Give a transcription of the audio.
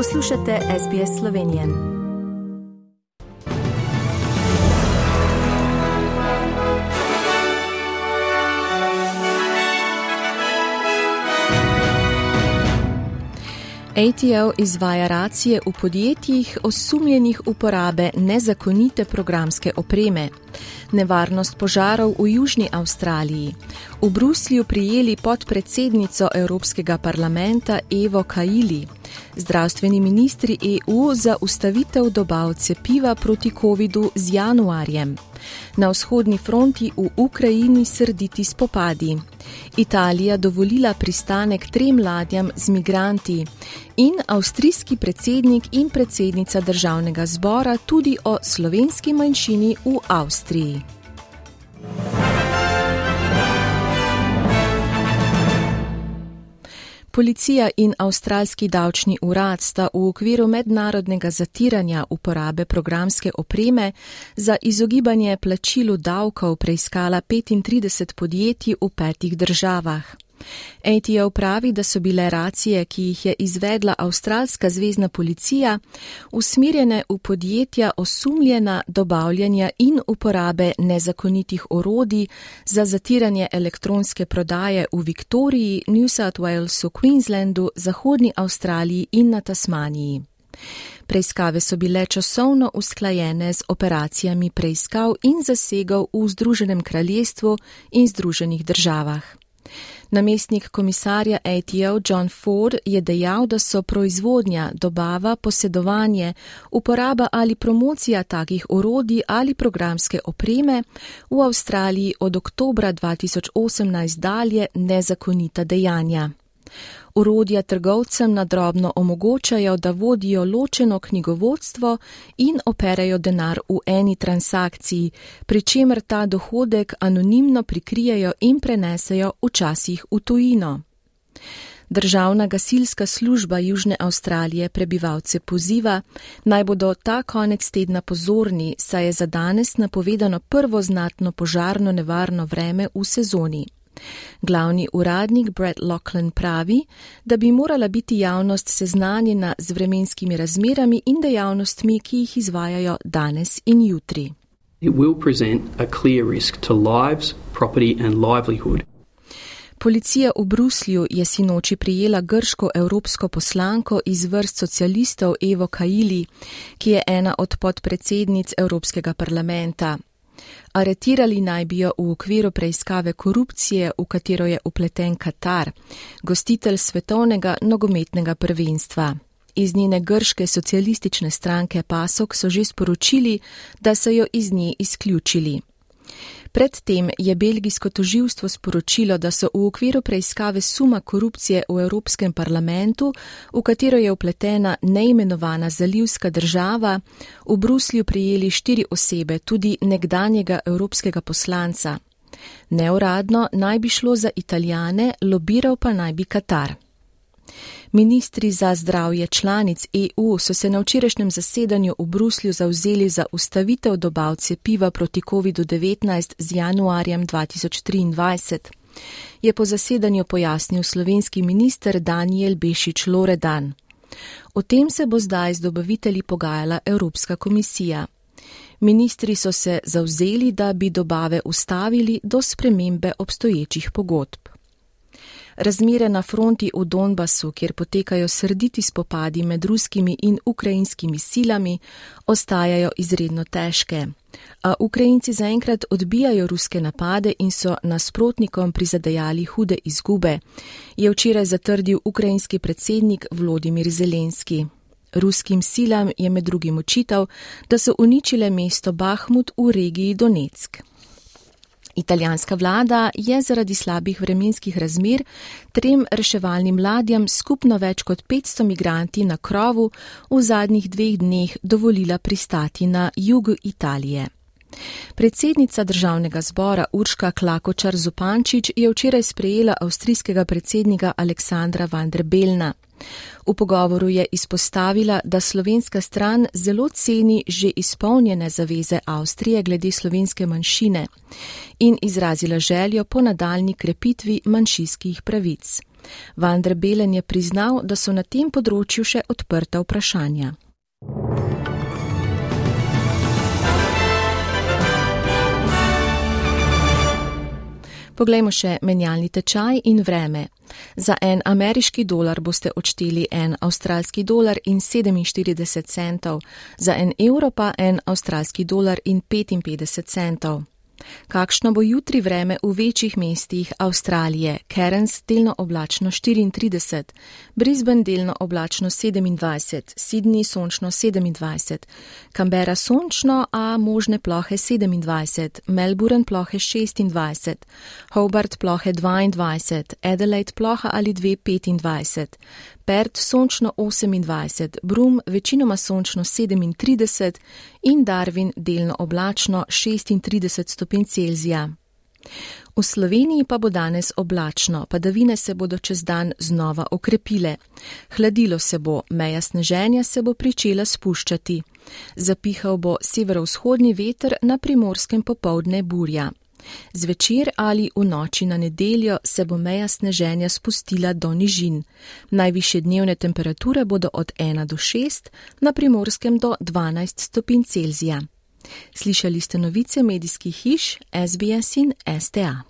Poslušate SBS Slovenije. ATO izvaja racije v podjetjih osumljenih uporabe nezakonite programske opreme nevarnost požarov v Južni Avstraliji. V Bruslju prijeli podpredsednico Evropskega parlamenta Evo Kaili, zdravstveni ministri EU za ustavitev dobav cepiva proti COVID-u z januarjem. Na vzhodni fronti v Ukrajini srditi spopadi. Italija dovolila pristanek trem ladjam z migranti in avstrijski predsednik in predsednica državnega zbora tudi o slovenski manjšini v Avstriji. Policija in avstralski davčni urad sta v okviru mednarodnega zatiranja uporabe programske opreme za izogibanje plačilu davkov preiskala 35 podjetij v petih državah. ATO pravi, da so bile racije, ki jih je izvedla avstralska zvezdna policija, usmirjene v podjetja osumljena dobavljanja in uporabe nezakonitih orodij za zatiranje elektronske prodaje v Viktoriji, New South Walesu, Queenslandu, Zahodni Avstraliji in na Tasmaniji. Preiskave so bile časovno usklajene z operacijami preiskav in zasegov v Združenem kraljestvu in Združenih državah. Namestnik komisarja ATO John Ford je dejal, da so proizvodnja, dobava, posedovanje, uporaba ali promocija takih orodij ali programske opreme v Avstraliji od oktobra 2018 dalje nezakonita dejanja. Urodja trgovcem nadrobno omogočajo, da vodijo ločeno knjigovodstvo in operajo denar v eni transakciji, pri čemer ta dohodek anonimno prikrijejo in prenesejo včasih v tujino. Državna gasilska služba Južne Avstralije prebivalce poziva, naj bodo ta konec tedna pozorni, saj je za danes napovedano prvo znatno požarno nevarno vreme v sezoni. Glavni uradnik Brett Lachlan pravi, da bi morala biti javnost seznanjena z vremenskimi razmerami in dejavnostmi, ki jih izvajajo danes in jutri. Policija v Bruslju je sinoči prijela grško evropsko poslanko iz vrst socialistov Evo Kaili, ki je ena od podpredsednic Evropskega parlamenta. Aretirali naj bi jo v okviru preiskave korupcije, v katero je upleten Katar, gostitelj svetovnega nogometnega prvenstva. Iz njene grške socialistične stranke Pasok so že sporočili, da so jo iz nje izključili. Predtem je belgijsko toživstvo sporočilo, da so v okviru preiskave suma korupcije v Evropskem parlamentu, v katero je upletena neimenovana zalivska država, v Bruslju prijeli štiri osebe, tudi nekdanjega evropskega poslanca. Neuradno naj bi šlo za italijane, lobiral pa naj bi Katar. Ministri za zdravje članic EU so se na včerajšnjem zasedanju v Bruslju zauzeli za ustavitev dobav cepiva proti COVID-19 z januarjem 2023, je po zasedanju pojasnil slovenski minister Daniel Bešič Loredan. O tem se bo zdaj z dobavitelji pogajala Evropska komisija. Ministri so se zauzeli, da bi dobave ustavili do spremembe obstoječih pogodb. Razmere na fronti v Donbasu, kjer potekajo srditi spopadi med ruskimi in ukrajinskimi silami, ostajajo izredno težke. A Ukrajinci zaenkrat odbijajo ruske napade in so nasprotnikom prizadejali hude izgube, je včeraj zatrdil ukrajinski predsednik Vlodimir Zelenski. Ruskim silam je med drugim očital, da so uničile mesto Bahmut v regiji Donetsk. Italijanska vlada je zaradi slabih vremenskih razmer trem reševalnim ladjam skupno več kot 500 migranti na krovu v zadnjih dveh dneh dovolila pristati na jugu Italije. Predsednica državnega zbora Urška Klakočar Zupančič je včeraj sprejela avstrijskega predsednika Aleksandra van der Belna. V pogovoru je izpostavila, da slovenska stran zelo ceni že izpolnjene zaveze Avstrije glede slovenske manjšine in izrazila željo po nadaljni krepitvi manjšinskih pravic. Vandr Belen je priznal, da so na tem področju še odprta vprašanja. Poglejmo še menjalni tečaj in vreme. Za en ameriški dolar boste odšteli en avstralski dolar in 47 centov, za en evro pa en avstralski dolar in 55 centov. Kakšno bo jutri vreme v večjih mestih Avstralije? Cairns delno oblačno 34, Brisbane delno oblačno 27, Sydney sončno 27, Canberra sončno, a možne plohe 27, Melbourne plohe 26, Hobart plohe 22, Adelaide ploha ali 2 25, Perth sončno 28, Brum večinoma sončno 37 in Darwin delno oblačno 36 stopinj Celzija. V Sloveniji pa bo danes oblačno, padavine se bodo čez dan znova okrepile. Hladilo se bo, meja sneženja se bo pričela spuščati. Zapihal bo severovzhodni veter, na primorskem popovdne burja. Zvečer ali v noči na nedeljo se bo meja sneženja spustila do nižin. Najviše dnevne temperature bodo od 1 do 6, na primorskem do 12 stopinj Celzija. Slišali ste novice medijskih hiš SBS in STA.